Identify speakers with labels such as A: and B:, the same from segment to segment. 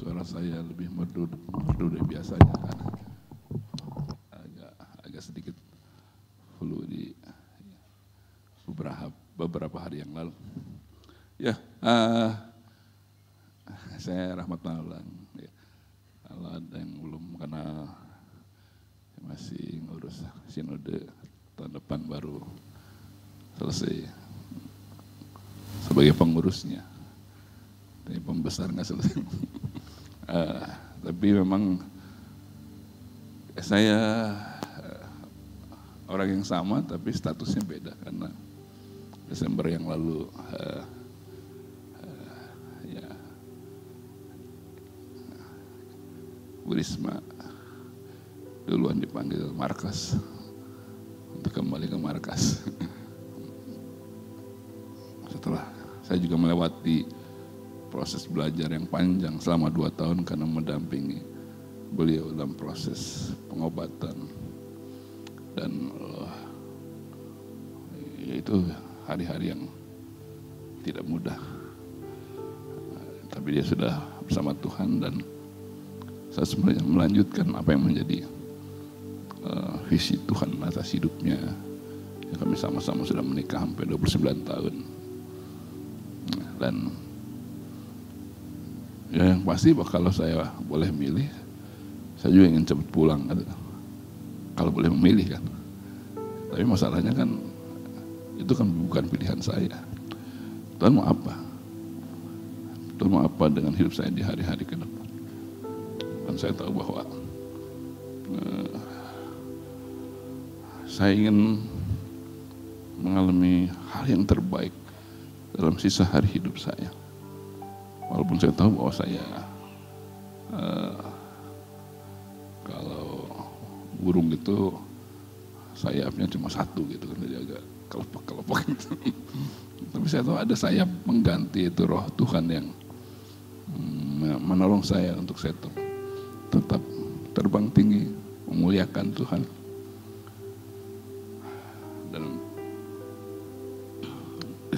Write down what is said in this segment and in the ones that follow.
A: suara saya lebih merdu, merdu dari biasanya karena agak agak sedikit flu di beberapa beberapa hari yang lalu. Ya, uh, saya Rahmat Malang. Ya. Kalau ada yang belum kenal, masih ngurus sinode tahun depan baru selesai sebagai pengurusnya. Tapi pembesar nggak selesai. Uh, tapi memang saya uh, orang yang sama tapi statusnya beda karena Desember yang lalu uh, uh, ya Bu Risma duluan dipanggil markas untuk kembali ke markas. Setelah saya juga melewati proses belajar yang panjang selama dua tahun karena mendampingi beliau dalam proses pengobatan dan uh, itu hari-hari yang tidak mudah. Tapi dia sudah bersama Tuhan dan saya sebenarnya melanjutkan apa yang menjadi uh, visi Tuhan atas hidupnya. Ya, kami sama-sama sudah menikah hampir 29 tahun. Dan ya yang pasti kalau saya boleh milih, saya juga ingin cepat pulang. Kalau boleh memilih kan. Tapi masalahnya kan itu kan bukan pilihan saya. Tuhan mau apa? Tuhan mau apa dengan hidup saya di hari-hari ke depan? Dan saya tahu bahwa uh, saya ingin mengalami hal yang terbaik dalam sisa hari hidup saya. Walaupun saya tahu bahwa saya uh, kalau burung itu sayapnya cuma satu gitu kan jadi agak kelopak-kelopak gitu. Tapi saya tahu ada sayap mengganti itu roh Tuhan yang mm, menolong saya untuk saya tetap terbang tinggi, memuliakan Tuhan.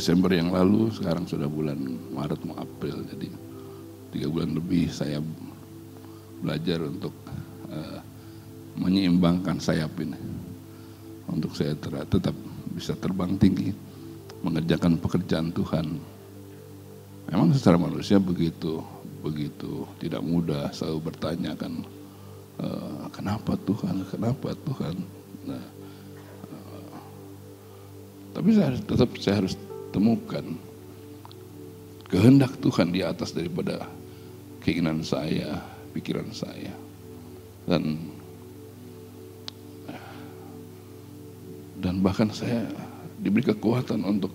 A: Desember yang lalu, sekarang sudah bulan Maret mau April, jadi tiga bulan lebih saya belajar untuk uh, menyeimbangkan sayap ini. Untuk saya tetap bisa terbang tinggi mengerjakan pekerjaan Tuhan. Memang secara manusia begitu begitu tidak mudah selalu bertanya kan e, kenapa Tuhan kenapa Tuhan? Nah, e, tapi saya tetap saya harus temukan kehendak Tuhan di atas daripada keinginan saya pikiran saya dan dan bahkan saya diberi kekuatan untuk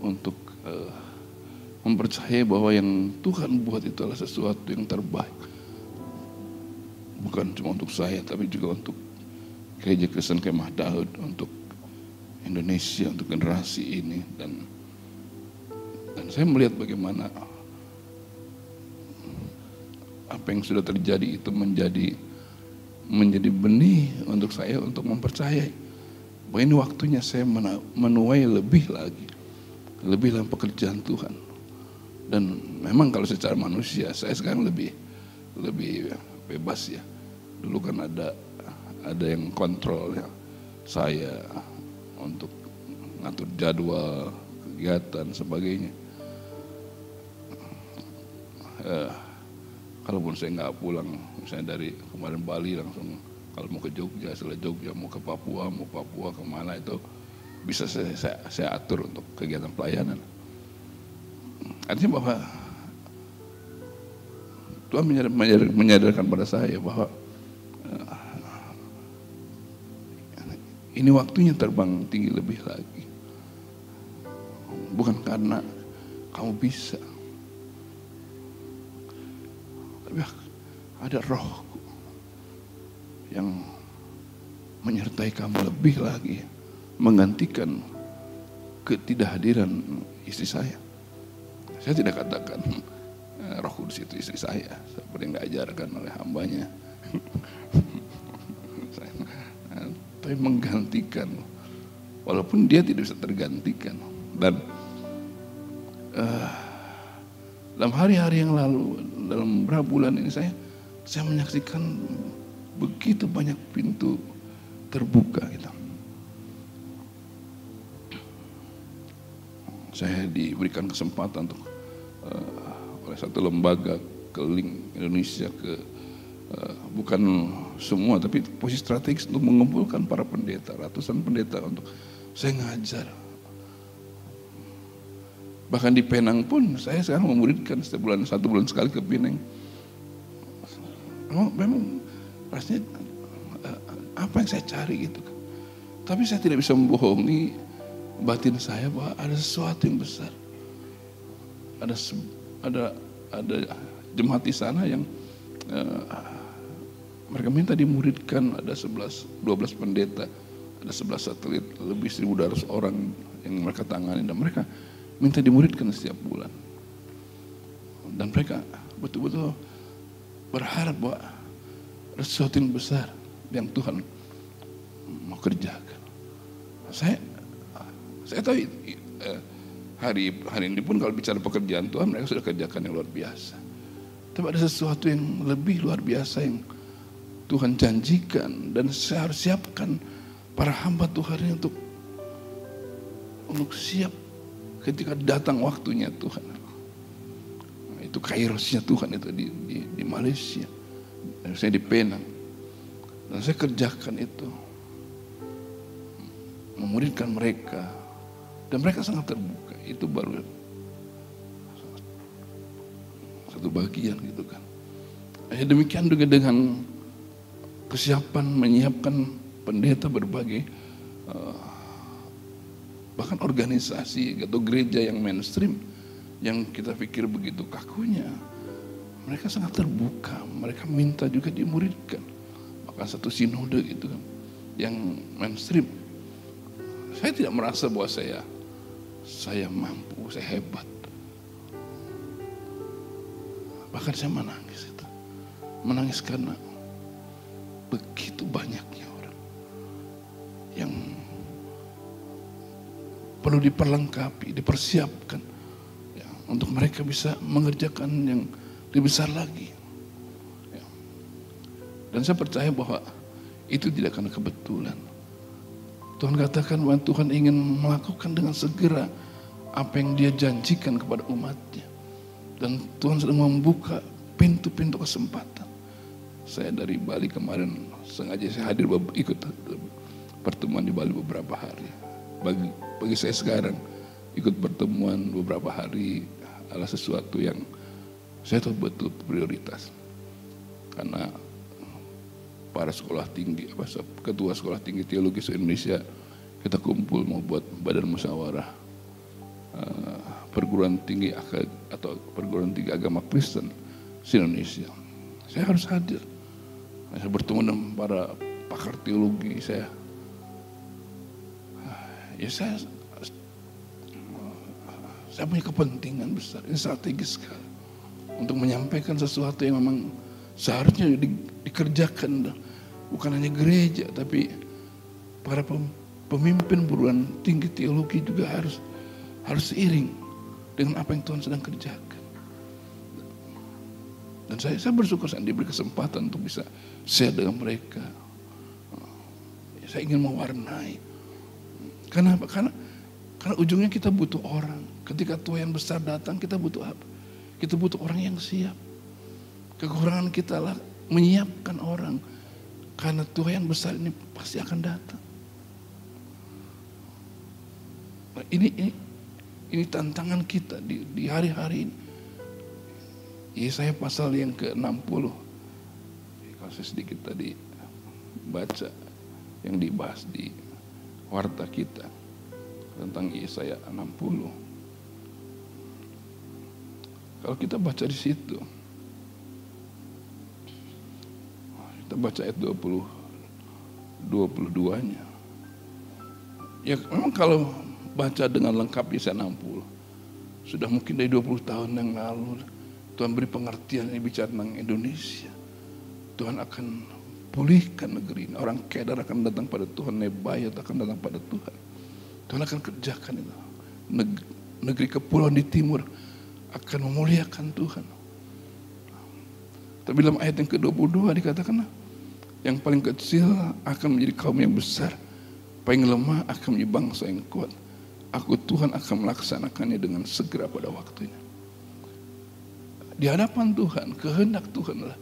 A: untuk uh, mempercayai bahwa yang Tuhan buat itu adalah sesuatu yang terbaik. Bukan cuma untuk saya, tapi juga untuk gereja Kristen Kemah Daud, untuk Indonesia, untuk generasi ini. Dan dan saya melihat bagaimana apa yang sudah terjadi itu menjadi menjadi benih untuk saya untuk mempercayai bahwa ini waktunya saya menuai lebih lagi lebih dalam pekerjaan Tuhan dan memang kalau secara manusia saya sekarang lebih lebih bebas ya dulu kan ada ada yang kontrol ya saya untuk ngatur jadwal kegiatan sebagainya eh, kalaupun saya nggak pulang misalnya dari kemarin Bali langsung kalau mau ke Jogja setelah Jogja mau ke Papua mau Papua ke mana itu bisa saya, saya, saya atur untuk kegiatan pelayanan artinya bahwa Tuhan menyadar, menyadar, menyadarkan pada saya bahwa ini waktunya terbang tinggi lebih lagi bukan karena kamu bisa tapi ada roh yang menyertai kamu lebih lagi menggantikan ketidakhadiran istri saya. Saya tidak katakan eh, roh kudus itu istri saya seperti yang diajarkan oleh hambanya. Tapi menggantikan walaupun dia tidak bisa tergantikan dan uh, dalam hari-hari yang lalu, dalam beberapa bulan ini saya saya menyaksikan begitu banyak pintu terbuka gitu. Saya diberikan kesempatan untuk uh, oleh satu lembaga keliling Indonesia ke uh, bukan semua tapi posisi strategis untuk mengumpulkan para pendeta, ratusan pendeta untuk saya ngajar. Bahkan di Penang pun saya sekarang memuridkan setiap bulan satu bulan sekali ke Penang. Memang, memang rasanya uh, apa yang saya cari gitu kan. Tapi saya tidak bisa membohongi batin saya bahwa ada sesuatu yang besar. Ada ada ada jemaat di sana yang uh, mereka minta dimuridkan ada 11 12 pendeta, ada 11 satelit, lebih 1200 orang yang mereka tangani dan mereka minta dimuridkan setiap bulan. Dan mereka betul-betul berharap bahwa ada sesuatu yang besar yang Tuhan mau kerjakan. Saya saya tahu eh, hari hari ini pun kalau bicara pekerjaan Tuhan mereka sudah kerjakan yang luar biasa. Tapi ada sesuatu yang lebih luar biasa yang Tuhan janjikan dan saya harus siapkan para hamba Tuhan ini untuk untuk siap ketika datang waktunya Tuhan. Nah, itu kairosnya Tuhan itu di, di, di Malaysia. Saya di Penang. Dan saya kerjakan itu. Memuridkan mereka, dan mereka sangat terbuka. Itu baru satu bagian gitu kan. Ya, demikian juga dengan kesiapan menyiapkan pendeta berbagai uh, bahkan organisasi atau gereja yang mainstream yang kita pikir begitu kakunya mereka sangat terbuka mereka minta juga dimuridkan maka satu sinode gitu kan yang mainstream saya tidak merasa bahwa saya saya mampu, saya hebat. Bahkan saya menangis itu. Menangis karena begitu banyaknya orang yang perlu diperlengkapi, dipersiapkan ya, untuk mereka bisa mengerjakan yang lebih besar lagi. Ya. Dan saya percaya bahwa itu tidak karena kebetulan Tuhan katakan bahwa Tuhan ingin melakukan dengan segera apa yang dia janjikan kepada umatnya. Dan Tuhan sedang membuka pintu-pintu kesempatan. Saya dari Bali kemarin sengaja saya hadir ikut pertemuan di Bali beberapa hari. Bagi, bagi saya sekarang ikut pertemuan beberapa hari adalah sesuatu yang saya tahu betul prioritas. Karena para sekolah tinggi, apa, ketua sekolah tinggi teologi se-Indonesia, kita kumpul mau buat badan musyawarah uh, perguruan tinggi atau perguruan tinggi agama Kristen se-Indonesia. Saya harus hadir. Saya bertemu dengan para pakar teologi, saya. Ya saya saya punya kepentingan besar, ini strategis sekali. Untuk menyampaikan sesuatu yang memang seharusnya di, dikerjakan. Bukan hanya gereja tapi para pemimpin perguruan tinggi teologi juga harus harus seiring dengan apa yang Tuhan sedang kerjakan. Dan saya, saya bersyukur saya diberi kesempatan untuk bisa share dengan mereka. Saya ingin mewarnai. Kenapa? Karena karena ujungnya kita butuh orang. Ketika Tuhan besar datang, kita butuh apa? Kita butuh orang yang siap. Kekurangan kita lah menyiapkan orang karena Tuhan besar ini pasti akan datang. Nah, ini, ini ini tantangan kita di, di hari-hari ini. Yesaya pasal yang ke-60. Saya sedikit tadi baca yang dibahas di warta kita tentang Yesaya 60. Kalau kita baca di situ, Kita baca ayat 20 22-nya. Ya memang kalau baca dengan lengkap bisa 60. Sudah mungkin dari 20 tahun yang lalu Tuhan beri pengertian ini bicara tentang Indonesia. Tuhan akan pulihkan negeri ini. Orang Kedar akan datang pada Tuhan, Nebayat akan datang pada Tuhan. Tuhan akan kerjakan itu. Negeri kepulauan di timur akan memuliakan Tuhan. Tapi dalam ayat yang ke-22 dikatakan yang paling kecil akan menjadi kaum yang besar, paling lemah akan menjadi bangsa yang kuat. Aku Tuhan akan melaksanakannya dengan segera pada waktunya. Di hadapan Tuhan, kehendak Tuhan lah.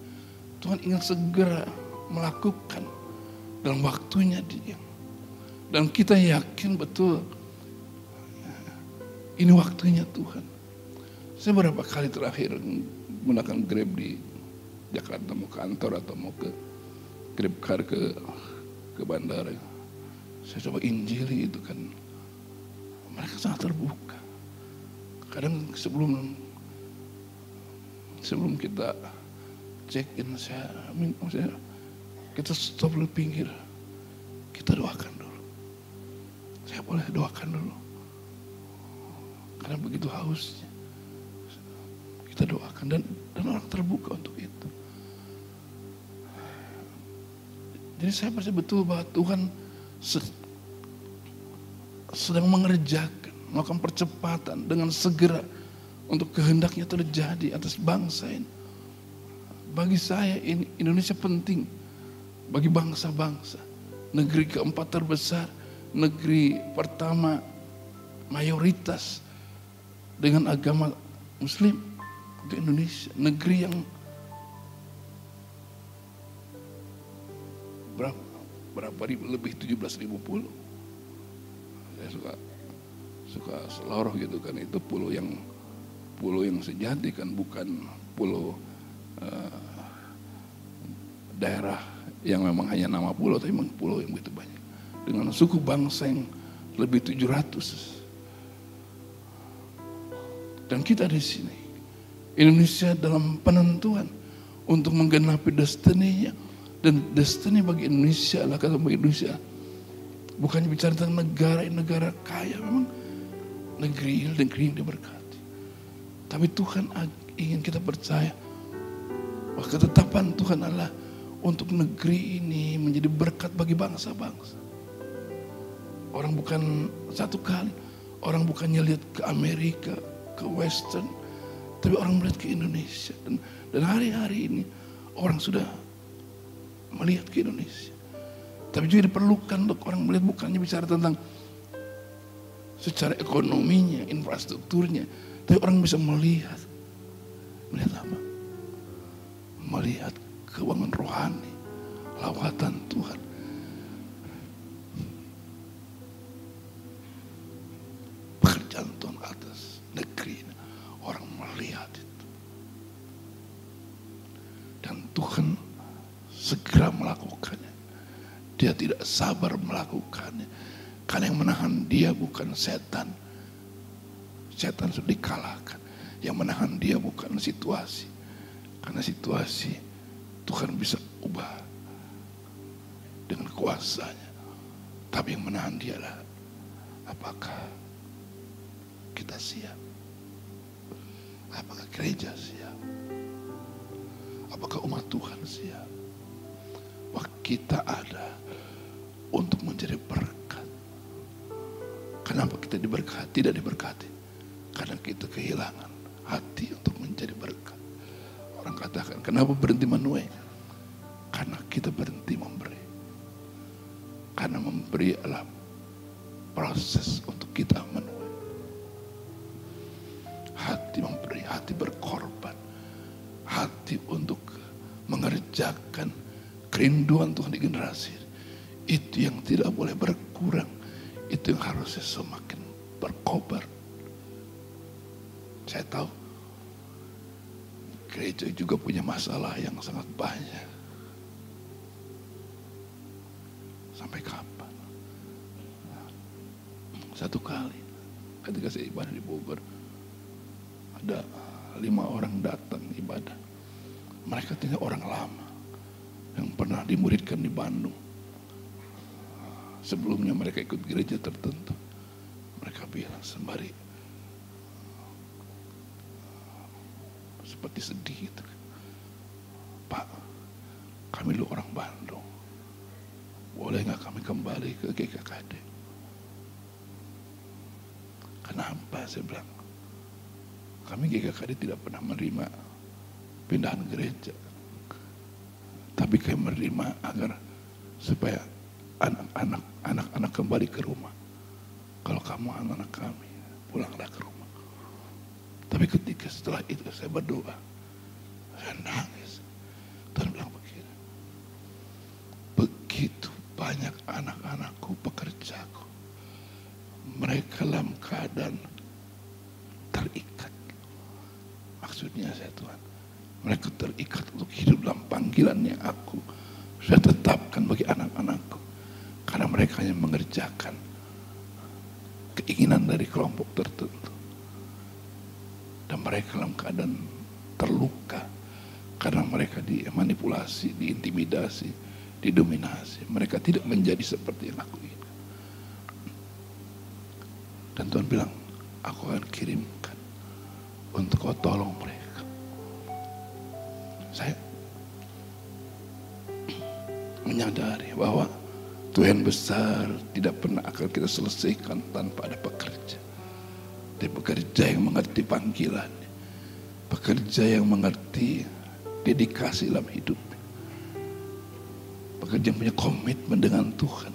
A: Tuhan ingin segera melakukan dalam waktunya dia. Dan kita yakin betul ini waktunya Tuhan. Saya berapa kali terakhir menggunakan Grab di Jakarta mau ke kantor atau mau ke Grab car ke ke bandara. Saya coba injili itu kan. Mereka sangat terbuka. Kadang sebelum sebelum kita check in saya, saya kita stop di pinggir. Kita doakan dulu. Saya boleh doakan dulu. Karena begitu hausnya. Kita doakan dan dan orang terbuka untuk itu. Jadi saya percaya betul bahwa Tuhan sedang mengerjakan, melakukan percepatan dengan segera untuk kehendaknya terjadi atas bangsa ini. Bagi saya ini Indonesia penting bagi bangsa-bangsa. Negeri keempat terbesar, negeri pertama mayoritas dengan agama muslim untuk Indonesia. Negeri yang berapa, berapa ribu, lebih 17 ribu pulau. Saya suka suka seloroh gitu kan itu pulau yang pulau yang sejati kan bukan pulau uh, daerah yang memang hanya nama pulau tapi memang pulau yang begitu banyak. Dengan suku bangsa yang lebih 700 dan kita di sini. Indonesia dalam penentuan untuk menggenapi destininya. Dan destiny bagi Indonesia adalah kata bagi Indonesia bukannya bicara tentang negara negara kaya memang negeri negeri yang diberkati. Tapi Tuhan ingin kita percaya bahwa ketetapan Tuhan adalah untuk negeri ini menjadi berkat bagi bangsa-bangsa orang bukan satu kali orang bukannya lihat ke Amerika ke Western, tapi orang melihat ke Indonesia. Dan dan hari-hari ini orang sudah melihat ke Indonesia. Tapi juga diperlukan untuk orang melihat bukannya bicara tentang secara ekonominya, infrastrukturnya, tapi orang bisa melihat melihat apa? Melihat keuangan rohani, lawatan Tuhan. Pekerjaan Tuhan atas negeri ini. Orang melihat itu. Dan Tuhan segera melakukannya. Dia tidak sabar melakukannya. Karena yang menahan dia bukan setan. Setan sudah dikalahkan. Yang menahan dia bukan situasi. Karena situasi Tuhan bisa ubah dengan kuasanya. Tapi yang menahan dia lah apakah kita siap? Apakah gereja siap? Apakah umat Tuhan siap? Wah kita ada untuk menjadi berkat. Kenapa kita diberkati? Tidak diberkati. Karena kita kehilangan hati untuk menjadi berkat. Orang katakan, kenapa berhenti menuai? Karena kita berhenti memberi. Karena memberi adalah proses untuk kita menuai hati memberi, hati berkorban, hati untuk mengerjakan kerinduan Tuhan di generasi itu yang tidak boleh berkurang, itu yang harusnya semakin berkobar. Saya tahu gereja juga punya masalah yang sangat banyak. Sampai kapan? Satu kali ketika saya ibadah di Bogor, ada lima orang datang ibadah. Mereka tidak orang lama yang pernah dimuridkan di Bandung. Sebelumnya mereka ikut gereja tertentu. Mereka bilang sembari seperti sedih gitu. Pak, kami lu orang Bandung. Boleh nggak kami kembali ke GKKD? Kenapa saya bilang? Kami GKKD tidak pernah menerima pindahan gereja. Tapi kami menerima agar supaya anak-anak anak-anak kembali ke rumah. Kalau kamu anak-anak kami, pulanglah ke rumah. Tapi ketika setelah itu saya berdoa, saya nangis. Tuhan bilang begini, begitu banyak anak-anakku, pekerjaku, mereka dalam keadaan terikat. Maksudnya saya Tuhan, mereka terikat untuk hidup dalam panggilan yang aku sudah tetapkan bagi anak-anakku. Karena mereka hanya mengerjakan keinginan dari kelompok tertentu. Dan mereka dalam keadaan terluka karena mereka dimanipulasi, diintimidasi, didominasi. Mereka tidak menjadi seperti yang aku inginkan. Dan Tuhan bilang, aku akan kirimkan untuk kau tolong mereka. Saya menyadari bahwa Tuhan besar tidak pernah akan kita selesaikan tanpa ada pekerja. Dia pekerja yang mengerti panggilan. Pekerja yang mengerti dedikasi dalam hidup. Pekerja yang punya komitmen dengan Tuhan.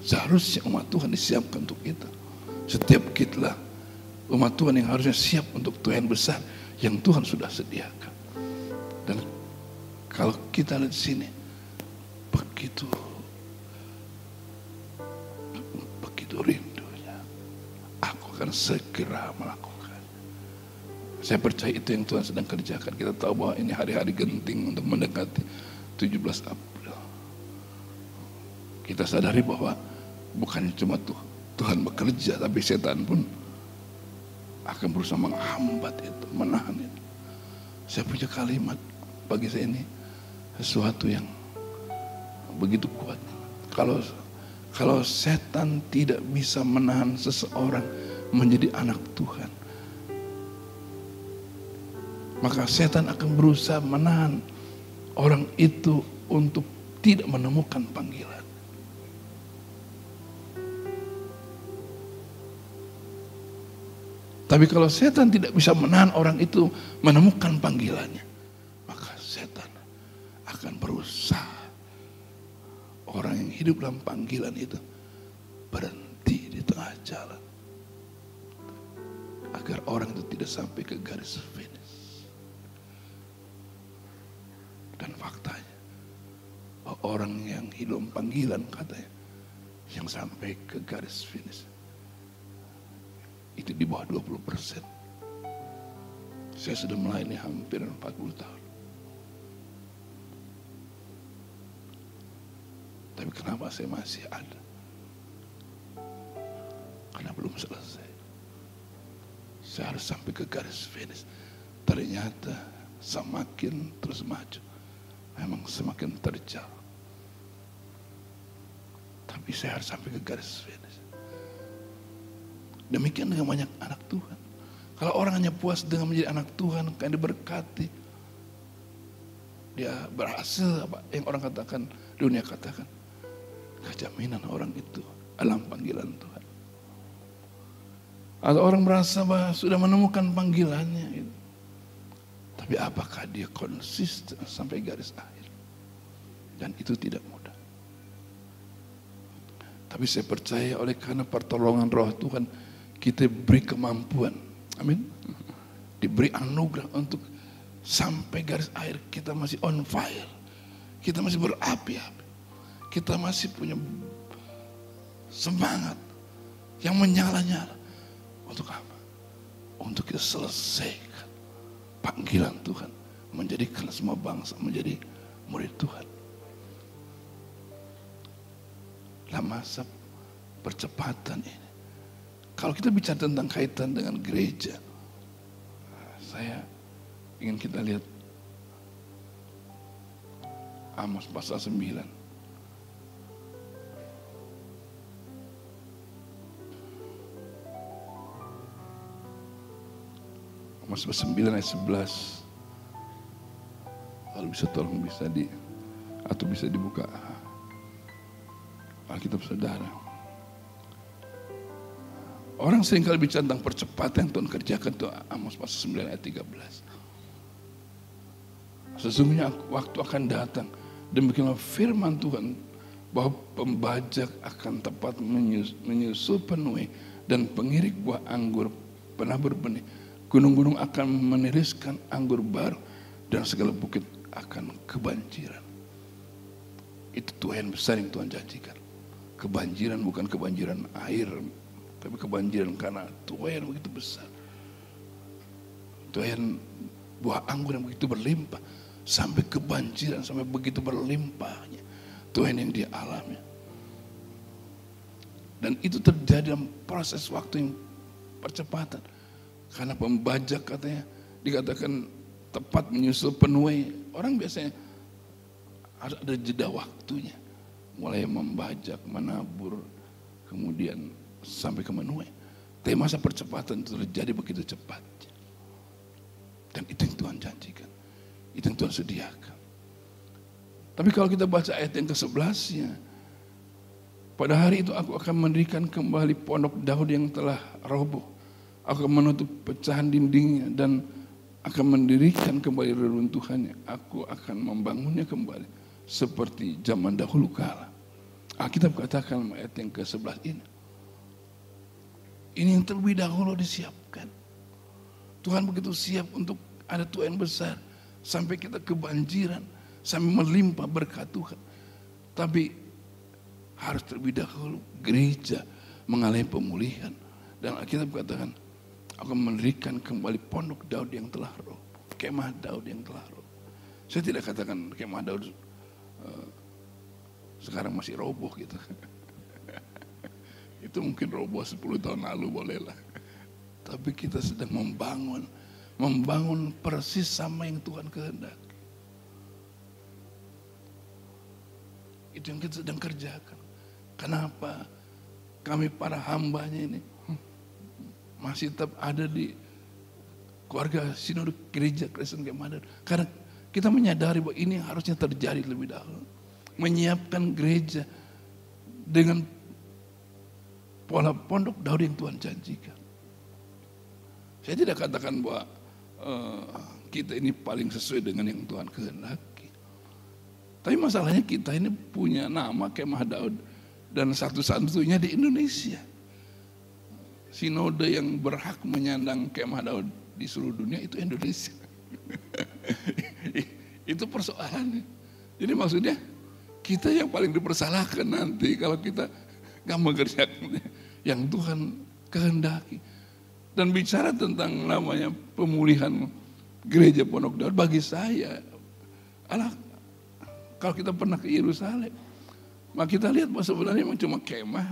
A: Seharusnya umat Tuhan disiapkan untuk itu. Setiap kita umat Tuhan yang harusnya siap untuk Tuhan besar yang Tuhan sudah sediakan. Dan kalau kita lihat di sini, begitu begitu rindunya, aku akan segera melakukan. Saya percaya itu yang Tuhan sedang kerjakan. Kita tahu bahwa ini hari-hari genting untuk mendekati 17 April. Kita sadari bahwa bukan cuma Tuhan Tuhan bekerja, tapi setan pun akan berusaha menghambat itu, menahan itu. Saya punya kalimat bagi saya ini sesuatu yang begitu kuat. Kalau kalau setan tidak bisa menahan seseorang menjadi anak Tuhan, maka setan akan berusaha menahan orang itu untuk tidak menemukan panggilan. Tapi kalau setan tidak bisa menahan orang itu menemukan panggilannya, maka setan akan berusaha orang yang hidup dalam panggilan itu berhenti di tengah jalan. Agar orang itu tidak sampai ke garis finish. Dan faktanya, orang yang hidup panggilan katanya, yang sampai ke garis finish itu di bawah 20 persen. Saya sudah melayani hampir 40 tahun. Tapi kenapa saya masih ada? Karena belum selesai. Saya harus sampai ke garis finish. Ternyata semakin terus maju, memang semakin terjal. Tapi saya harus sampai ke garis finish. Demikian dengan banyak anak Tuhan. Kalau orang hanya puas dengan menjadi anak Tuhan, kayak diberkati, dia berhasil apa yang orang katakan, dunia katakan, kejaminan orang itu dalam panggilan Tuhan. Atau orang merasa bahwa sudah menemukan panggilannya. Gitu. Tapi apakah dia konsisten sampai garis akhir? Dan itu tidak mudah. Tapi saya percaya oleh karena pertolongan roh Tuhan, kita beri kemampuan. Amin. Diberi anugerah untuk sampai garis akhir kita masih on fire. Kita masih berapi-api. Kita masih punya semangat yang menyala-nyala. Untuk apa? Untuk kita selesaikan panggilan Tuhan. Menjadikan semua bangsa menjadi murid Tuhan. Dalam masa percepatan ini kalau kita bicara tentang kaitan dengan gereja, saya ingin kita lihat Amos pasal 9. Pasal 9 ayat 11. Kalau bisa tolong bisa di atau bisa dibuka Alkitab saudara. Orang sering kali bicara tentang percepatan yang Tuhan kerjakan itu Amos pasal 9 ayat 13. Sesungguhnya waktu akan datang. Demikianlah firman Tuhan bahwa pembajak akan tepat menyusul penuhi dan pengirik buah anggur pernah berbenih. Gunung-gunung akan meniriskan anggur baru dan segala bukit akan kebanjiran. Itu Tuhan besar yang Tuhan janjikan. Kebanjiran bukan kebanjiran air, tapi kebanjiran karena Tuhan begitu besar. Tuhan buah anggur yang begitu berlimpah sampai kebanjiran sampai begitu berlimpahnya Tuhan yang dia alami. Dan itu terjadi dalam proses waktu yang percepatan. Karena pembajak katanya dikatakan tepat menyusul penuai. Orang biasanya harus ada jeda waktunya. Mulai membajak, menabur, kemudian sampai ke menuai. Tapi masa percepatan itu terjadi begitu cepat. Dan itu yang Tuhan janjikan. Itu yang Tuhan sediakan. Tapi kalau kita baca ayat yang ke-11 pada hari itu aku akan mendirikan kembali pondok Daud yang telah roboh. Akan menutup pecahan dindingnya dan akan mendirikan kembali reruntuhannya. Aku akan membangunnya kembali seperti zaman dahulu kala. Alkitab katakan ayat yang ke-11 ini. Ini yang terlebih dahulu disiapkan. Tuhan begitu siap untuk ada Tuhan besar sampai kita kebanjiran, sampai melimpah berkat Tuhan. Tapi harus terlebih dahulu gereja mengalami pemulihan. Dan Alkitab katakan, akan mendirikan kembali pondok Daud yang telah roh. Kemah Daud yang telah roh. Saya tidak katakan kemah Daud uh, sekarang masih roboh gitu. Itu mungkin roboh 10 tahun lalu bolehlah. Tapi kita sedang membangun membangun persis sama yang Tuhan kehendaki. Itu yang kita sedang kerjakan. Kenapa kami para hambanya ini masih tetap ada di keluarga sinode gereja Kristen Kemadan. Karena kita menyadari bahwa ini harusnya terjadi lebih dahulu. Menyiapkan gereja dengan pola pondok Daud yang Tuhan janjikan. Saya tidak katakan bahwa uh, kita ini paling sesuai dengan yang Tuhan kehendaki. Tapi masalahnya kita ini punya nama Kemah Daud dan satu-satunya di Indonesia. Sinode yang berhak menyandang Kemah Daud di seluruh dunia itu Indonesia. itu persoalannya. Jadi maksudnya kita yang paling dipersalahkan nanti kalau kita nggak mengerjakan yang Tuhan kehendaki. Dan bicara tentang namanya pemulihan gereja Pondok Daud bagi saya alah kalau kita pernah ke Yerusalem maka kita lihat bahwa sebenarnya memang cuma kemah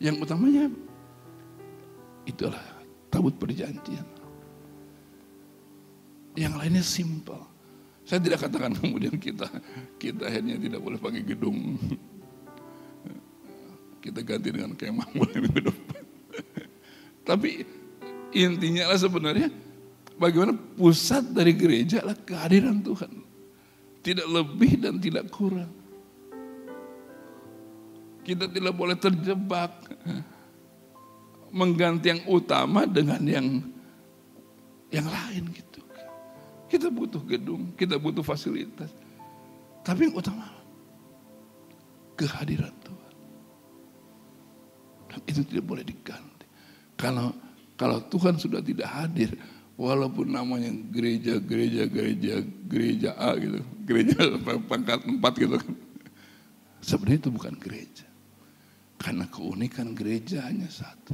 A: yang utamanya itulah tabut perjanjian. Yang lainnya simpel. Saya tidak katakan kemudian kita kita akhirnya tidak boleh pakai gedung. Kita ganti dengan kemah mulai minggu depan. Tapi intinya lah sebenarnya bagaimana pusat dari gereja adalah kehadiran Tuhan. Tidak lebih dan tidak kurang. Kita tidak boleh terjebak mengganti yang utama dengan yang yang lain gitu. Kita butuh gedung, kita butuh fasilitas. Tapi yang utama kehadiran Tuhan. Dan itu tidak boleh diganti. Kalau kalau Tuhan sudah tidak hadir, walaupun namanya gereja, gereja, gereja, gereja A gitu, gereja pangkat empat gitu kan. Sebenarnya itu bukan gereja. Karena keunikan gereja hanya satu,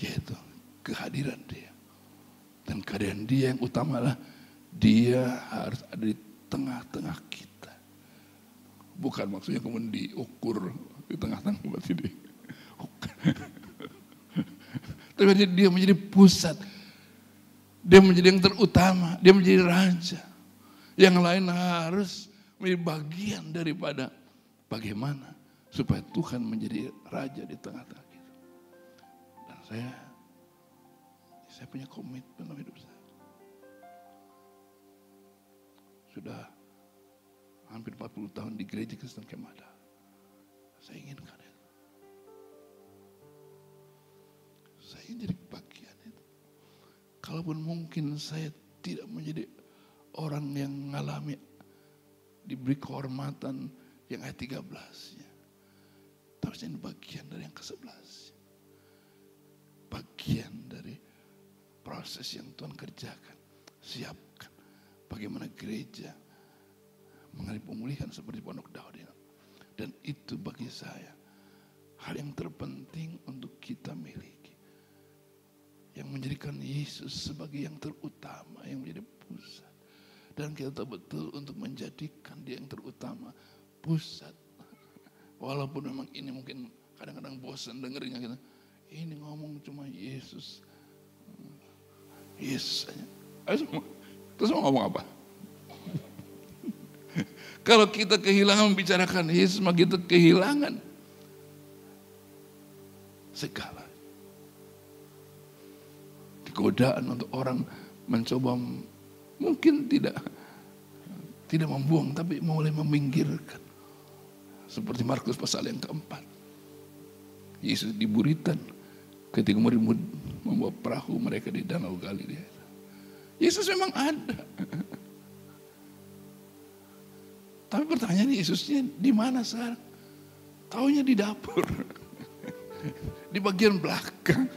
A: yaitu kehadiran dia. Dan kehadiran dia yang utama adalah dia harus ada di tengah-tengah kita. Bukan maksudnya kemudian diukur di tengah-tengah berarti dia. Tapi dia menjadi pusat. Dia menjadi yang terutama. Dia menjadi raja. Yang lain harus menjadi bagian daripada bagaimana supaya Tuhan menjadi raja di tengah-tengah saya saya punya komitmen dalam hidup saya. Sudah hampir 40 tahun di gereja Kristen Kemada. Saya inginkan kalaupun mungkin saya tidak menjadi orang yang mengalami diberi kehormatan yang ayat 13 ya. Tapi ini bagian dari yang ke-11. Bagian dari proses yang Tuhan kerjakan. Siapkan bagaimana gereja mengalami pemulihan seperti Pondok Daud ini. Dan itu bagi saya hal yang terpenting untuk kita miliki. Yang menjadikan Yesus sebagai yang terutama, yang menjadi pusat. Dan kita tahu betul untuk menjadikan dia yang terutama, pusat. Walaupun memang ini mungkin kadang-kadang bosan dengernya kita. Ini ngomong cuma Yesus. Yesus semua. Terus mau ngomong apa? Kalau kita kehilangan membicarakan Yesus, maka kita kehilangan segala. Godaan untuk orang mencoba mungkin tidak tidak membuang tapi mulai meminggirkan. Seperti Markus pasal yang keempat. Yesus di Buritan ketika membawa perahu mereka di Danau Galilea. Yesus memang ada. Tapi pertanyaan Yesusnya di mana sekarang? Taunya di dapur. di bagian belakang.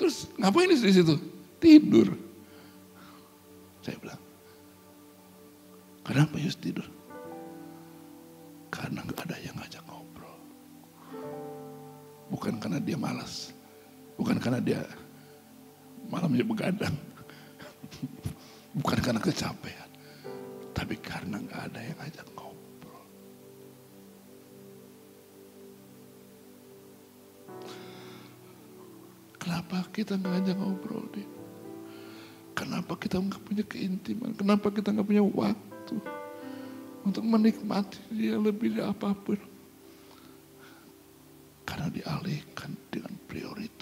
A: Terus ngapain di situ? Tidur. Saya bilang, kenapa Yesus tidur? Karena nggak ada yang ngajak ngobrol. Bukan karena dia malas. Bukan karena dia malamnya begadang. Bukan karena kecapean. Tapi karena nggak ada yang ngajak ngobrol. Kenapa kita nggak ngajak ngobrol dia? Kenapa kita nggak punya keintiman? Kenapa kita nggak punya waktu untuk menikmati dia lebih dari apa pun? Karena dialihkan dengan prioritas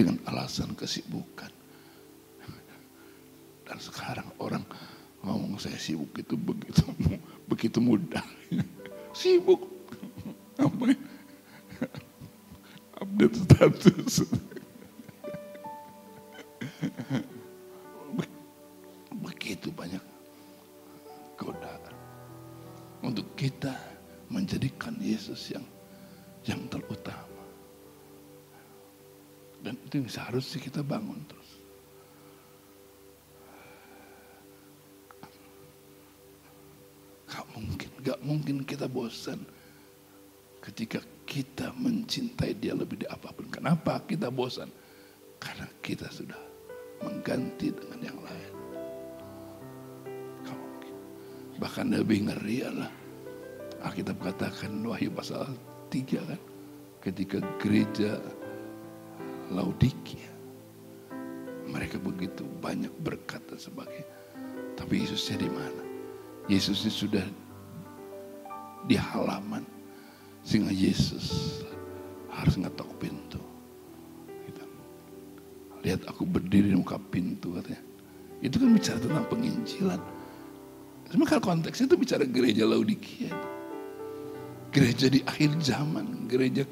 A: dengan alasan kesibukan. Dan sekarang orang ngomong saya sibuk itu begitu begitu mudah. sibuk. Apa? ya? Update status. Begitu banyak godaan untuk kita menjadikan Yesus yang yang terutama. Itu yang seharusnya kita bangun terus. Gak mungkin, gak mungkin kita bosan ketika kita mencintai dia lebih dari apa pun. Kenapa kita bosan? Karena kita sudah mengganti dengan yang lain. Bahkan lebih ngeri adalah Alkitab katakan Wahyu pasal 3 kan. Ketika gereja Laodikia. Mereka begitu banyak berkat dan sebagainya. Tapi Yesusnya di mana? Yesusnya sudah di halaman. Sehingga Yesus harus ngetok pintu. Gitu. Lihat aku berdiri di muka pintu katanya. Itu kan bicara tentang penginjilan. Sebenarnya kalau konteksnya itu bicara gereja Laodikia. Gereja di akhir zaman. Gereja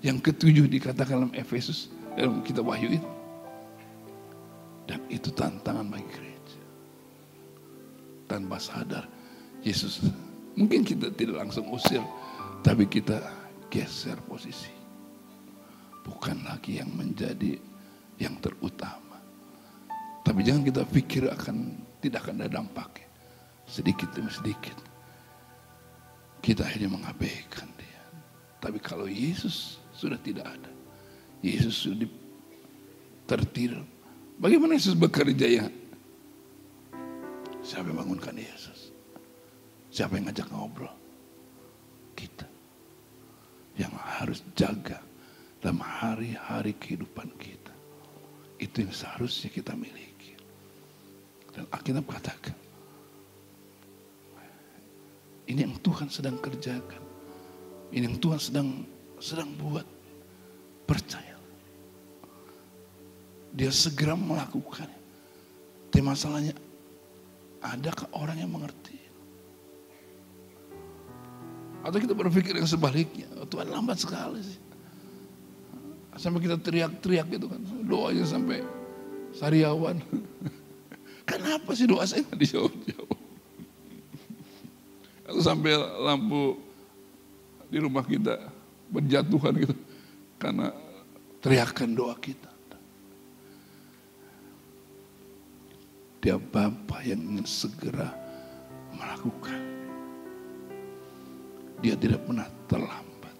A: yang ketujuh dikatakan dalam Efesus. Dalam kitab Wahyu itu. Dan itu tantangan bagi gereja. Tanpa sadar. Yesus mungkin kita tidak langsung usir. Tapi kita geser posisi. Bukan lagi yang menjadi yang terutama. Tapi jangan kita pikir akan tidak akan ada dampaknya. Sedikit demi sedikit. Kita akhirnya mengabaikan dia. Tapi kalau Yesus sudah tidak ada. Yesus sudah tertidur. Bagaimana Yesus bekerja ya? Siapa yang bangunkan Yesus? Siapa yang ngajak ngobrol? Kita. Yang harus jaga dalam hari-hari kehidupan kita. Itu yang seharusnya kita miliki. Dan Alkitab katakan, ini yang Tuhan sedang kerjakan. Ini yang Tuhan sedang sedang buat. Percaya. Dia segera melakukan. Tapi masalahnya, adakah orang yang mengerti? Atau kita berpikir yang sebaliknya, oh, Tuhan lambat sekali sih. Sampai kita teriak-teriak gitu kan, doanya sampai Sariawan. Kenapa sih doa saya nggak dijawab-jawab? Atau sampai lampu di rumah kita berjatuhan gitu. Karena teriakan doa kita. Dia Bapak yang ingin segera melakukan. Dia tidak pernah terlambat.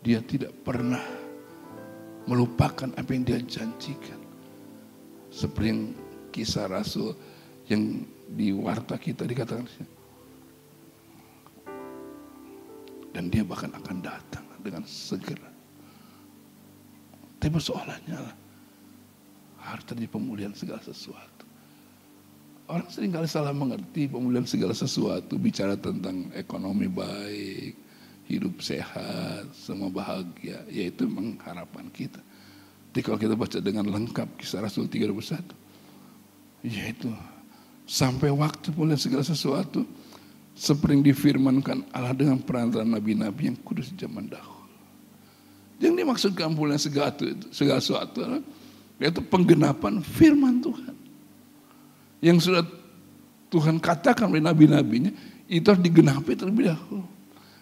A: Dia tidak pernah melupakan apa yang dia janjikan. Seperti yang kisah Rasul yang di warta kita dikatakan. Dan dia bahkan akan datang dengan segera. Tapi persoalannya harus terjadi pemulihan segala sesuatu. Orang sering kali salah mengerti pemulihan segala sesuatu, bicara tentang ekonomi baik, hidup sehat, semua bahagia, yaitu mengharapan kita. Jadi kalau kita baca dengan lengkap kisah Rasul 31, yaitu sampai waktu pemulihan segala sesuatu, seperti difirmankan Allah dengan perantara nabi-nabi yang kudus zaman dahulu. Yang dimaksudkan pemulihan segala, segala sesuatu yaitu penggenapan firman Tuhan yang sudah Tuhan katakan oleh nabi-nabinya itu harus digenapi terlebih dahulu.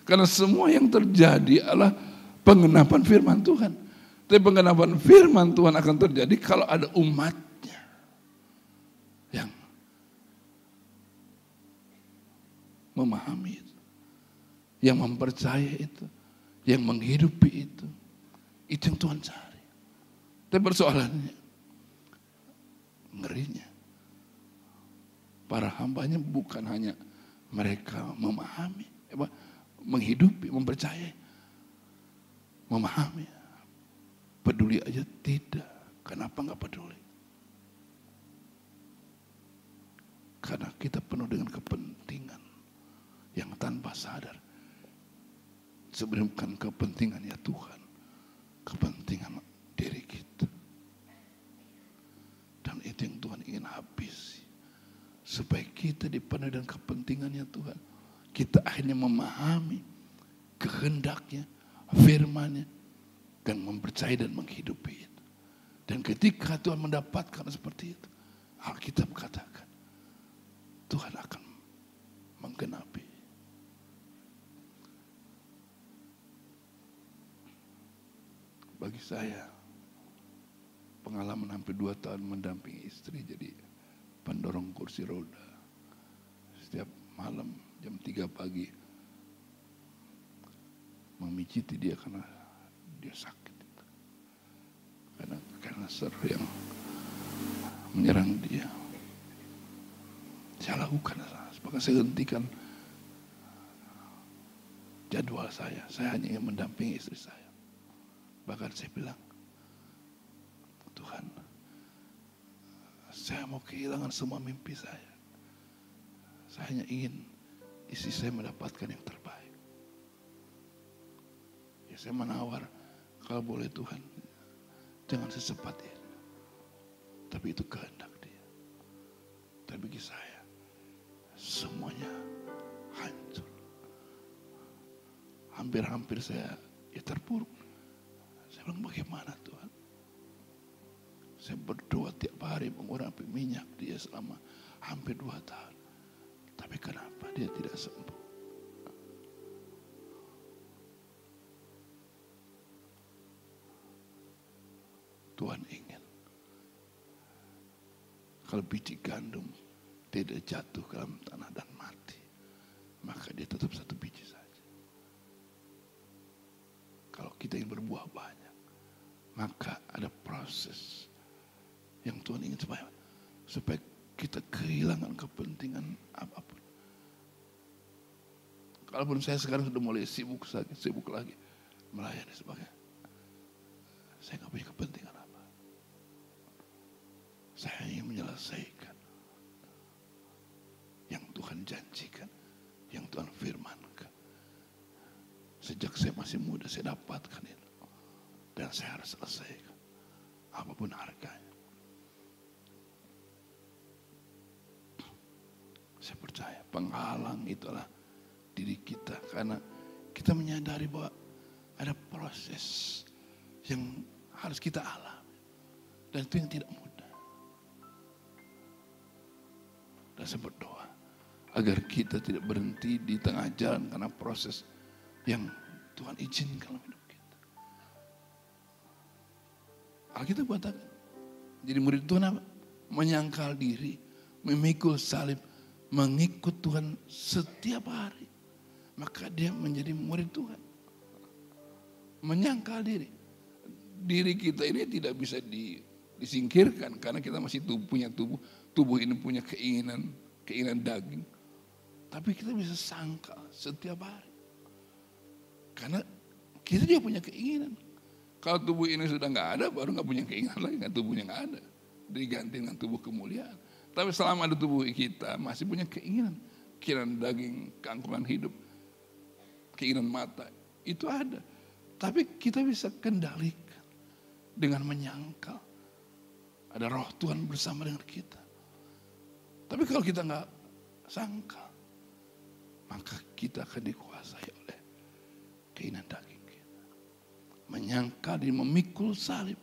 A: Karena semua yang terjadi adalah pengenapan firman Tuhan. Tapi pengenapan firman Tuhan akan terjadi kalau ada umatnya yang memahami itu, yang mempercaya itu, yang menghidupi itu. Itu yang Tuhan cari. Tapi persoalannya, ngerinya para hambanya bukan hanya mereka memahami, menghidupi, mempercayai, memahami, peduli aja tidak. Kenapa nggak peduli? Karena kita penuh dengan kepentingan yang tanpa sadar. Sebenarnya bukan kepentingan ya Tuhan, kepentingan diri kita. Dan itu yang Tuhan ingin habisi supaya kita dipenuhi dengan kepentingannya Tuhan. Kita akhirnya memahami kehendaknya, firmannya, dan mempercayai dan menghidupi itu. Dan ketika Tuhan mendapatkan seperti itu, Alkitab katakan, Tuhan akan menggenapi. Bagi saya, pengalaman hampir dua tahun mendampingi istri jadi pendorong kursi roda. Setiap malam jam 3 pagi memijiti dia karena dia sakit. Karena kanker yang menyerang dia. Saya lakukan, maka saya hentikan jadwal saya. Saya hanya ingin mendampingi istri saya. Bahkan saya bilang, Tuhan, saya mau kehilangan semua mimpi saya. Saya hanya ingin isi saya mendapatkan yang terbaik. Ya saya menawar, kalau boleh Tuhan, jangan secepat ini. Tapi itu kehendak dia. Tapi bagi saya, semuanya hancur. Hampir-hampir saya ya terpuruk. Saya bilang bagaimana Tuhan? Saya berdoa tiap hari mengurapi minyak dia selama hampir dua tahun. Tapi kenapa dia tidak sembuh? Tuhan ingin. Kalau biji gandum tidak jatuh ke dalam tanah dan mati, maka dia tetap satu biji saja. Kalau kita ingin berbuah banyak, maka ada proses yang Tuhan ingin supaya supaya kita kehilangan kepentingan apa pun. Kalaupun saya sekarang sudah mulai sibuk lagi, sibuk lagi melayani sebagai saya nggak punya kepentingan apa. Saya ingin menyelesaikan yang Tuhan janjikan, yang Tuhan firmankan. Sejak saya masih muda saya dapatkan itu. Dan saya harus selesaikan. Apa pun harganya. penghalang itulah diri kita. Karena kita menyadari bahwa ada proses yang harus kita alami. Dan itu yang tidak mudah. Dan saya berdoa agar kita tidak berhenti di tengah jalan karena proses yang Tuhan izinkan dalam hidup kita. Alkitab katakan, jadi murid Tuhan apa? Menyangkal diri, memikul salib, mengikut Tuhan setiap hari. Maka dia menjadi murid Tuhan. Menyangkal diri. Diri kita ini tidak bisa di, disingkirkan karena kita masih tubuh, punya tubuh. Tubuh ini punya keinginan, keinginan daging. Tapi kita bisa sangkal setiap hari. Karena kita juga punya keinginan. Kalau tubuh ini sudah nggak ada, baru nggak punya keinginan lagi, nggak tubuhnya nggak ada, diganti dengan tubuh kemuliaan. Tapi selama ada tubuh kita masih punya keinginan, keinginan daging, keangkuhan hidup, keinginan mata itu ada. Tapi kita bisa kendalikan dengan menyangkal. Ada roh Tuhan bersama dengan kita. Tapi kalau kita nggak sangkal, maka kita akan dikuasai oleh keinginan daging menyangka dan memikul salib.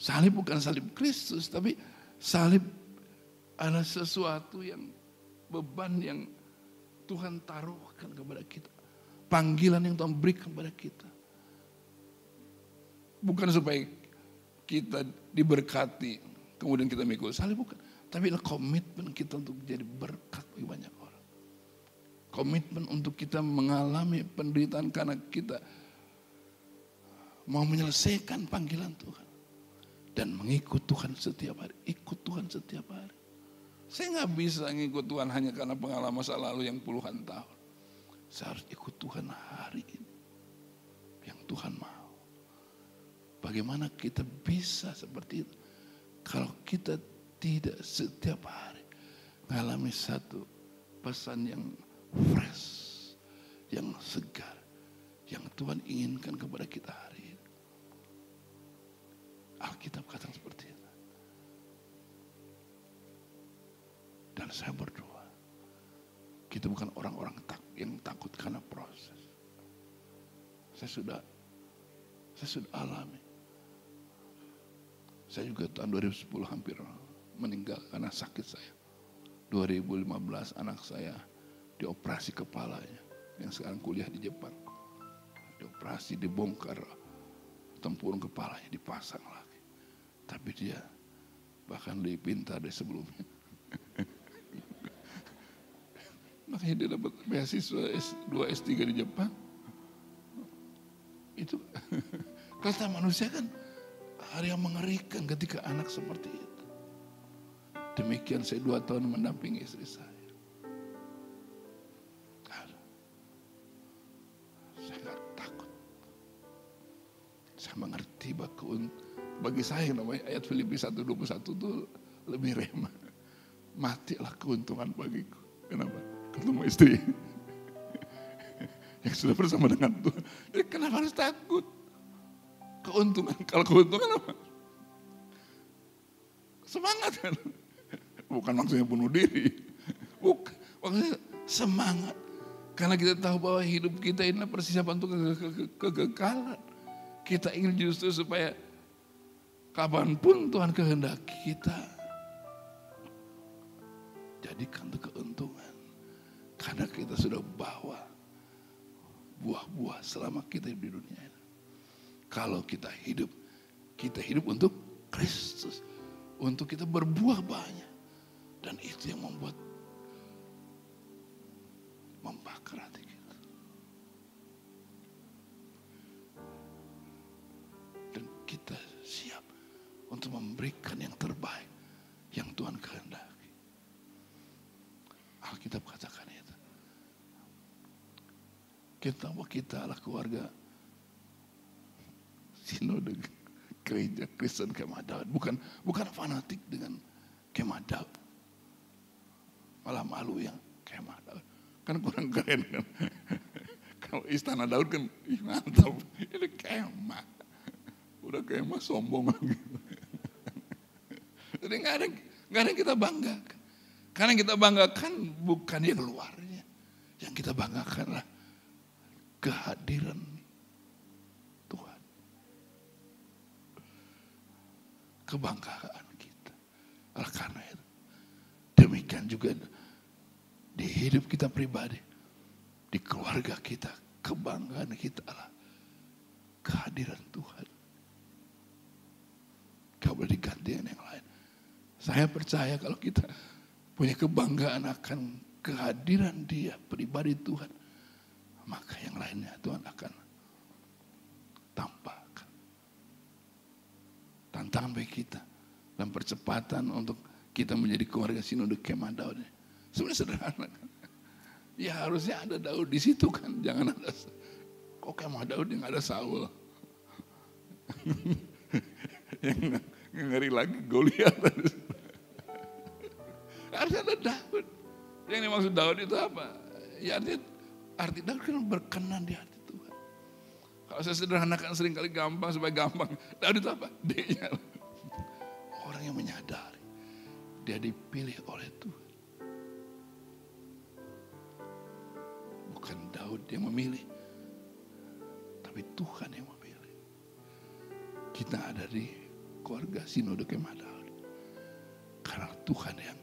A: Salib bukan salib Kristus, tapi salib adalah sesuatu yang beban yang Tuhan taruhkan kepada kita. Panggilan yang Tuhan berikan kepada kita. Bukan supaya kita diberkati, kemudian kita mikul salib, bukan. Tapi adalah komitmen kita untuk jadi berkat bagi banyak orang. Komitmen untuk kita mengalami penderitaan karena kita mau menyelesaikan panggilan Tuhan dan mengikut Tuhan setiap hari, ikut Tuhan setiap hari. Saya nggak bisa ngikut Tuhan hanya karena pengalaman masa lalu yang puluhan tahun. Saya harus ikut Tuhan hari ini. Yang Tuhan mau. Bagaimana kita bisa seperti itu? Kalau kita tidak setiap hari mengalami satu pesan yang fresh, yang segar, yang Tuhan inginkan kepada kita hari Alkitab katakan seperti itu. Dan saya berdoa, kita bukan orang-orang tak, yang takut karena proses. Saya sudah, saya sudah alami. Saya juga tahun 2010 hampir meninggal karena sakit saya. 2015 anak saya dioperasi kepalanya yang sekarang kuliah di Jepang. Dioperasi, dibongkar tempurung kepalanya dipasang lagi. Tapi dia bahkan lebih pintar dari sebelumnya. Makanya dia dapat beasiswa S2, S3 di Jepang. Itu kata manusia kan hari yang mengerikan ketika anak seperti itu. Demikian saya dua tahun mendampingi istri saya. Saya nggak takut. Saya mengerti bahwa bagi saya namanya ayat Filipi 1.21 itu lebih remah. Matilah keuntungan bagiku. Kenapa? Ketemu istri. Yang sudah bersama dengan Tuhan. Jadi kenapa harus takut? Keuntungan. Kalau keuntungan apa? Semangat kan? Bukan maksudnya bunuh diri. Bukan. Maksudnya semangat. Karena kita tahu bahwa hidup kita ini persiapan untuk kegagalan. Kita ingin justru supaya Kapan pun Tuhan kehendaki kita. Jadikan itu keuntungan. Karena kita sudah bawa buah-buah selama kita hidup di dunia ini. Kalau kita hidup, kita hidup untuk Kristus. Untuk kita berbuah banyak. Dan itu yang membuat membakar hati kita. Dan kita untuk memberikan yang terbaik yang Tuhan kehendaki. Alkitab katakan itu. Kita bahwa kita adalah keluarga sinode gereja Kristen Kemah Daud. Bukan, bukan fanatik dengan Kemah Daud. Malah malu yang Kemah Daud. Kan kurang keren kan. Kalau istana Daud kan mantap. Ini kemah. Udah kemah sombong lagi. Jadi nggak ada nggak ada yang kita banggakan. Karena yang kita banggakan bukan yang luarnya. Yang kita banggakan lah kehadiran Tuhan. Kebanggaan kita. Oleh karena itu, demikian juga di hidup kita pribadi, di keluarga kita, kebanggaan kita adalah kehadiran Tuhan. Gak boleh diganti yang lain. Saya percaya kalau kita punya kebanggaan akan kehadiran dia, pribadi Tuhan, maka yang lainnya Tuhan akan tampakkan. Tantangan bagi kita dan percepatan untuk kita menjadi keluarga sinode kemah Daud. Sebenarnya sederhana kan. Ya harusnya ada Daud di situ kan, jangan ada kok kemah Daud yang ada Saul. yang ngeri lagi Goliat. Harusnya ada Daud. Yang dimaksud Daud itu apa? Ya arti, arti kan berkenan di hati Tuhan. Kalau saya sederhanakan sering kali gampang supaya gampang. Daud itu apa? D-nya. Orang yang menyadari dia dipilih oleh Tuhan. Bukan Daud yang memilih, tapi Tuhan yang memilih. Kita ada di keluarga Sinode Kemah Daud. Karena Tuhan yang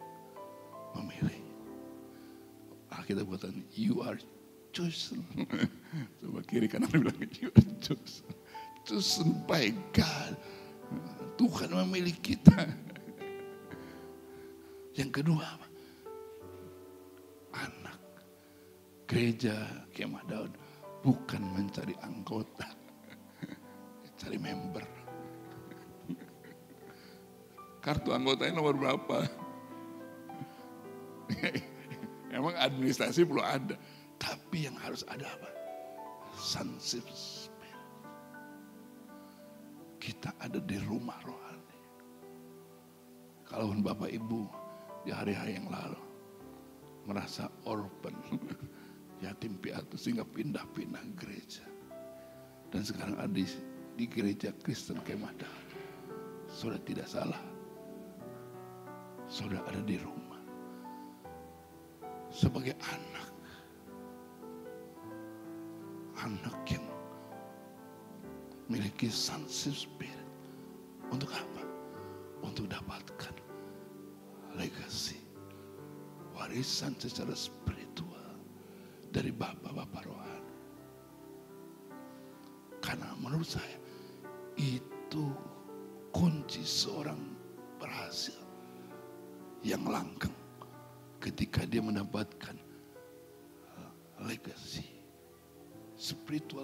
A: memilih. Alkitab buatan you are chosen. Coba kiri kanan bilang you are chosen. Chosen by. Tuhan memilih kita. Yang kedua? Anak. Gereja Kemah Daud bukan mencari anggota. Cari member. Kartu anggotanya nomor berapa? Emang administrasi perlu ada. Tapi yang harus ada apa? Sonship spirit. Kita ada di rumah rohani. Kalau Bapak Ibu di hari-hari yang lalu merasa orphan, yatim piatu sehingga pindah-pindah gereja. Dan sekarang ada di, di gereja Kristen Kemada. Sudah tidak salah. Sudah ada di rumah. Sebagai anak. Anak yang memiliki spirit. Untuk apa? Untuk dapatkan legasi. Warisan secara spiritual dari bapak-bapak rohani. Karena menurut saya itu kunci seorang berhasil yang langkang ketika dia mendapatkan legacy, spiritual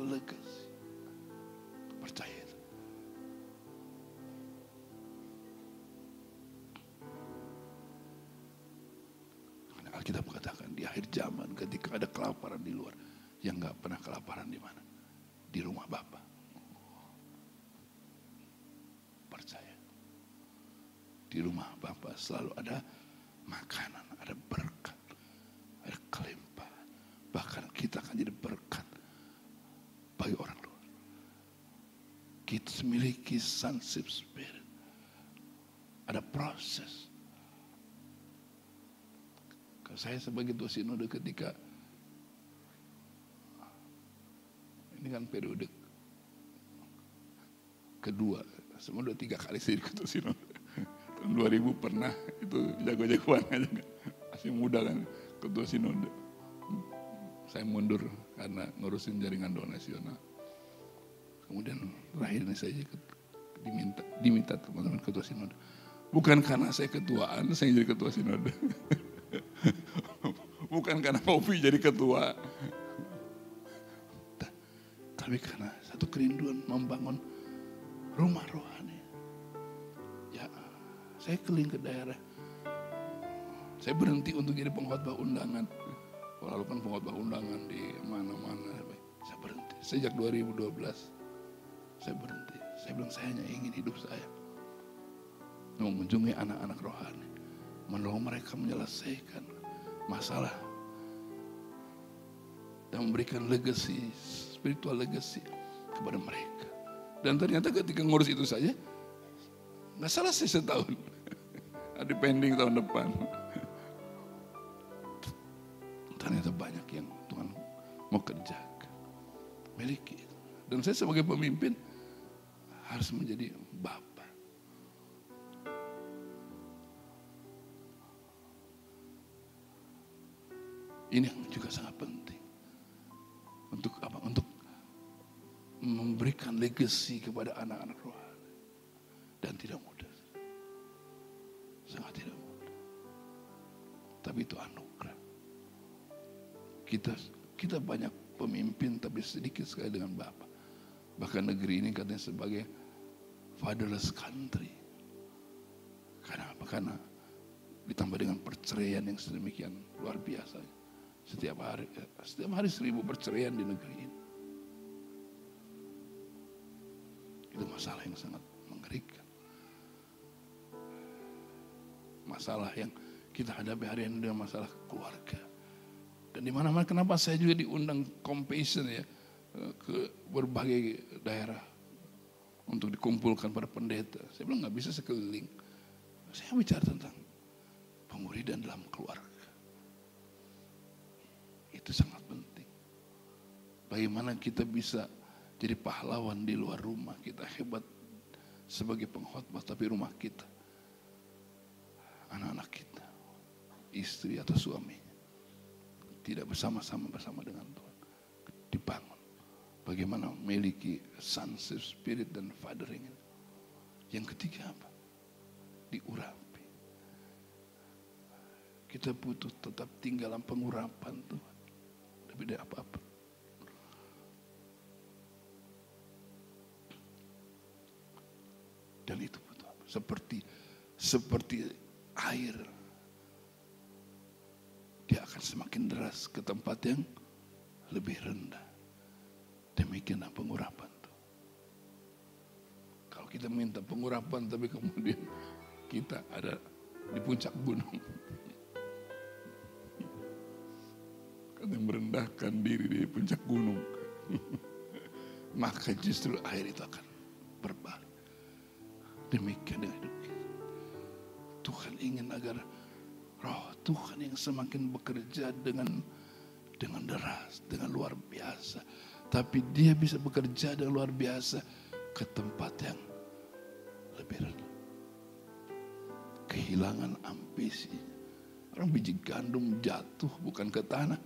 A: sonship spirit. Ada proses. Kalau saya sebagai tua sinode ketika ini kan periode kedua, semua udah tiga kali saya ikut sinode. Tahun 2000 pernah itu jago-jagoan aja. Masih muda kan ketua sinode. Saya mundur karena ngurusin jaringan donasional. Kemudian terakhir ini saya ikut diminta diminta teman-teman ketua sinode. Bukan karena saya ketuaan, saya jadi ketua sinode. Bukan karena kopi jadi ketua. Tapi karena satu kerinduan membangun rumah rohani. Ya, saya keliling ke daerah. Saya berhenti untuk jadi pengkhotbah undangan. Lalu kan pengkhotbah undangan di mana-mana. Saya berhenti. Sejak 2012 saya berhenti. Saya bilang saya hanya ingin hidup saya mengunjungi anak-anak rohani, menolong mereka menyelesaikan masalah dan memberikan legacy, spiritual legacy kepada mereka. Dan ternyata ketika ngurus itu saja, nggak selesai setahun. Ada pending tahun depan. Ternyata banyak yang Tuhan mau kerjakan. Miliki. Dan saya sebagai pemimpin harus menjadi bapak. Ini yang juga sangat penting. Untuk apa? Untuk memberikan legacy kepada anak-anak rohani. Dan tidak mudah. Sangat tidak mudah. Tapi itu anugerah. Kita kita banyak pemimpin tapi sedikit sekali dengan Bapak. Bahkan negeri ini katanya sebagai fatherless country. Karena apa? Karena ditambah dengan perceraian yang sedemikian luar biasa. Setiap hari, setiap hari seribu perceraian di negeri ini. Itu masalah yang sangat mengerikan. Masalah yang kita hadapi hari ini dengan masalah keluarga. Dan di mana-mana kenapa saya juga diundang compassion ya ke berbagai daerah untuk dikumpulkan pada pendeta. Saya bilang nggak bisa sekeliling. Saya bicara tentang pemuridan dalam keluarga. Itu sangat penting. Bagaimana kita bisa jadi pahlawan di luar rumah. Kita hebat sebagai pengkhotbah tapi rumah kita. Anak-anak kita. Istri atau suaminya. Tidak bersama-sama bersama dengan Tuhan. Dibangun. Bagaimana memiliki sonship spirit dan fathering. Yang ketiga apa? Diurapi. Kita butuh tetap tinggal dalam pengurapan Tuhan. Lebih dari apa-apa. Dan itu butuh apa? Seperti seperti air. Dia akan semakin deras ke tempat yang lebih rendah. Demikianlah pengurapan tuh. Kalau kita minta pengurapan tapi kemudian kita ada di puncak gunung. Karena merendahkan diri di puncak gunung. Maka justru air itu akan berbalik. Demikian dengan hidup kita. Tuhan ingin agar roh Tuhan yang semakin bekerja dengan dengan deras, dengan luar biasa. Tapi dia bisa bekerja dengan luar biasa ke tempat yang lebih rendah. Kehilangan ambisi. Orang biji gandum jatuh bukan ke tanah,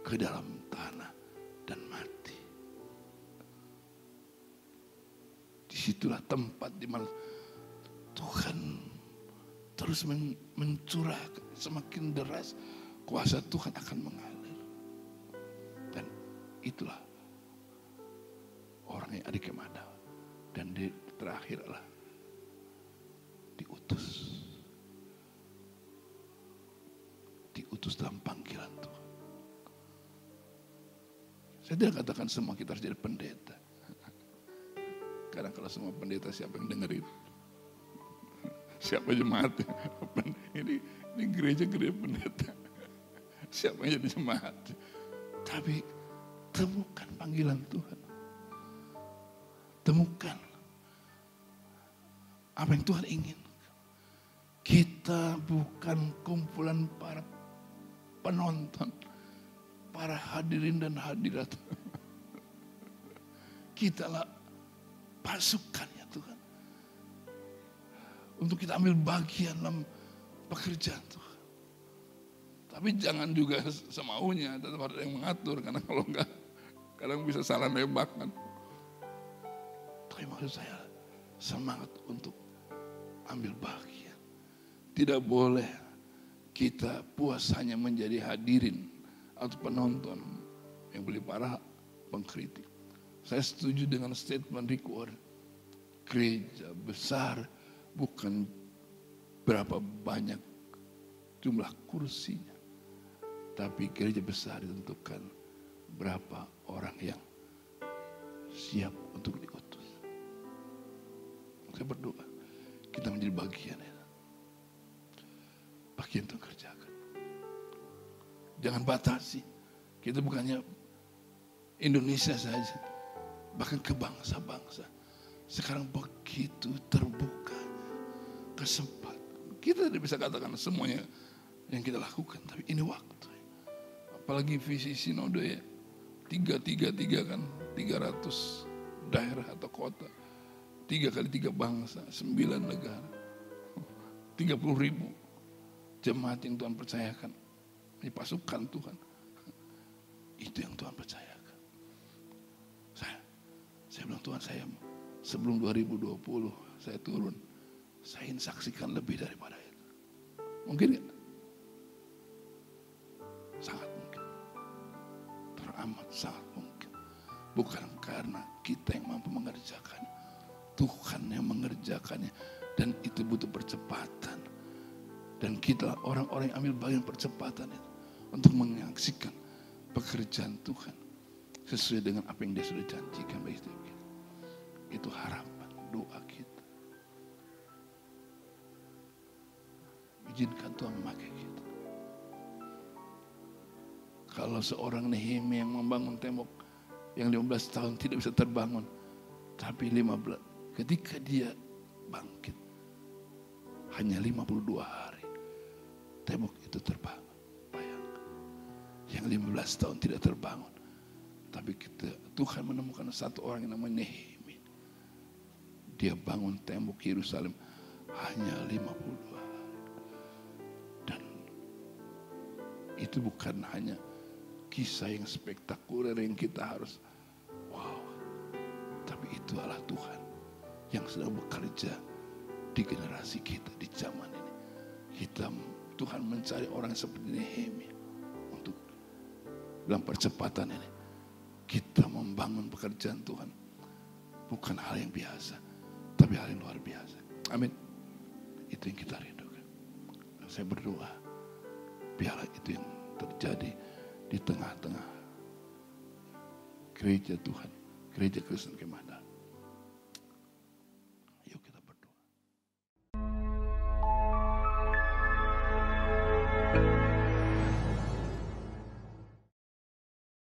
A: ke dalam tanah dan mati. Di situlah tempat di mana Tuhan terus mencurahkan semakin deras kuasa Tuhan akan mengalir. Dan itulah orang yang adik ke mana. Dan di terakhir adalah diutus. Diutus dalam panggilan Tuhan. Saya tidak katakan semua kita harus jadi pendeta. Karena kalau semua pendeta siapa yang dengerin? Siapa jemaatnya? Ini, ini gereja gereja pendeta. Siapa yang jadi jemaat? Tapi temukan panggilan Tuhan. Temukan apa yang Tuhan ingin. Kita bukan kumpulan para penonton, para hadirin dan hadirat. Kita lah pasukannya Tuhan. Untuk kita ambil bagian dalam pekerjaan Tuhan. Tapi jangan juga semaunya, tetap ada yang mengatur. Karena kalau enggak, kadang bisa salah nembak kan. Tapi maksud saya, semangat untuk ambil bagian. Tidak boleh kita puas hanya menjadi hadirin atau penonton yang boleh para pengkritik. Saya setuju dengan statement Warren. Gereja besar bukan berapa banyak jumlah kursinya. Tapi gereja besar ditentukan berapa orang yang siap untuk diutus. Saya berdoa, kita menjadi bagian ya. Bagian untuk kerjakan. Jangan batasi. Kita bukannya Indonesia saja. Bahkan ke bangsa-bangsa. Sekarang begitu terbuka kesempatan. Kita tidak bisa katakan semuanya yang kita lakukan. Tapi ini waktu. Apalagi visi sinode ya. Tiga, tiga, tiga kan. Tiga ratus daerah atau kota. Tiga kali tiga bangsa. Sembilan negara. Tiga puluh ribu jemaat yang Tuhan percayakan. Ini pasukan Tuhan. Itu yang Tuhan percayakan. Saya, saya bilang Tuhan saya sebelum 2020 saya turun, saya ingin saksikan lebih daripada itu. Mungkin gak? Sangat mungkin. Teramat sangat mungkin. Bukan karena kita yang mampu mengerjakan. Tuhan yang mengerjakannya. Dan itu butuh percepatan. Dan kita orang-orang yang ambil bagian percepatan itu. Untuk menyaksikan pekerjaan Tuhan. Sesuai dengan apa yang dia sudah janjikan bagi. Itu harapan, doa kita. Izinkan Tuhan memakai kita. Kalau seorang Nehemia yang membangun tembok yang 15 tahun tidak bisa terbangun. Tapi 15, ketika dia bangkit, hanya 52 hari, tembok itu terbangun. Bayangkan, yang 15 tahun tidak terbangun. Tapi kita, Tuhan menemukan satu orang yang namanya Nehemia. Dia bangun tembok Yerusalem hanya 52 hari. Dan itu bukan hanya kisah yang spektakuler yang kita harus wow. Tapi itu adalah Tuhan yang sedang bekerja di generasi kita di zaman ini. Kita Tuhan mencari orang seperti Nehemia untuk dalam percepatan ini. Kita membangun pekerjaan Tuhan bukan hal yang biasa, tapi hal yang luar biasa. Amin. Itu yang kita rindukan. Saya berdoa, biarlah itu yang terjadi di tengah-tengah gereja Tuhan, gereja Kristen ke mana.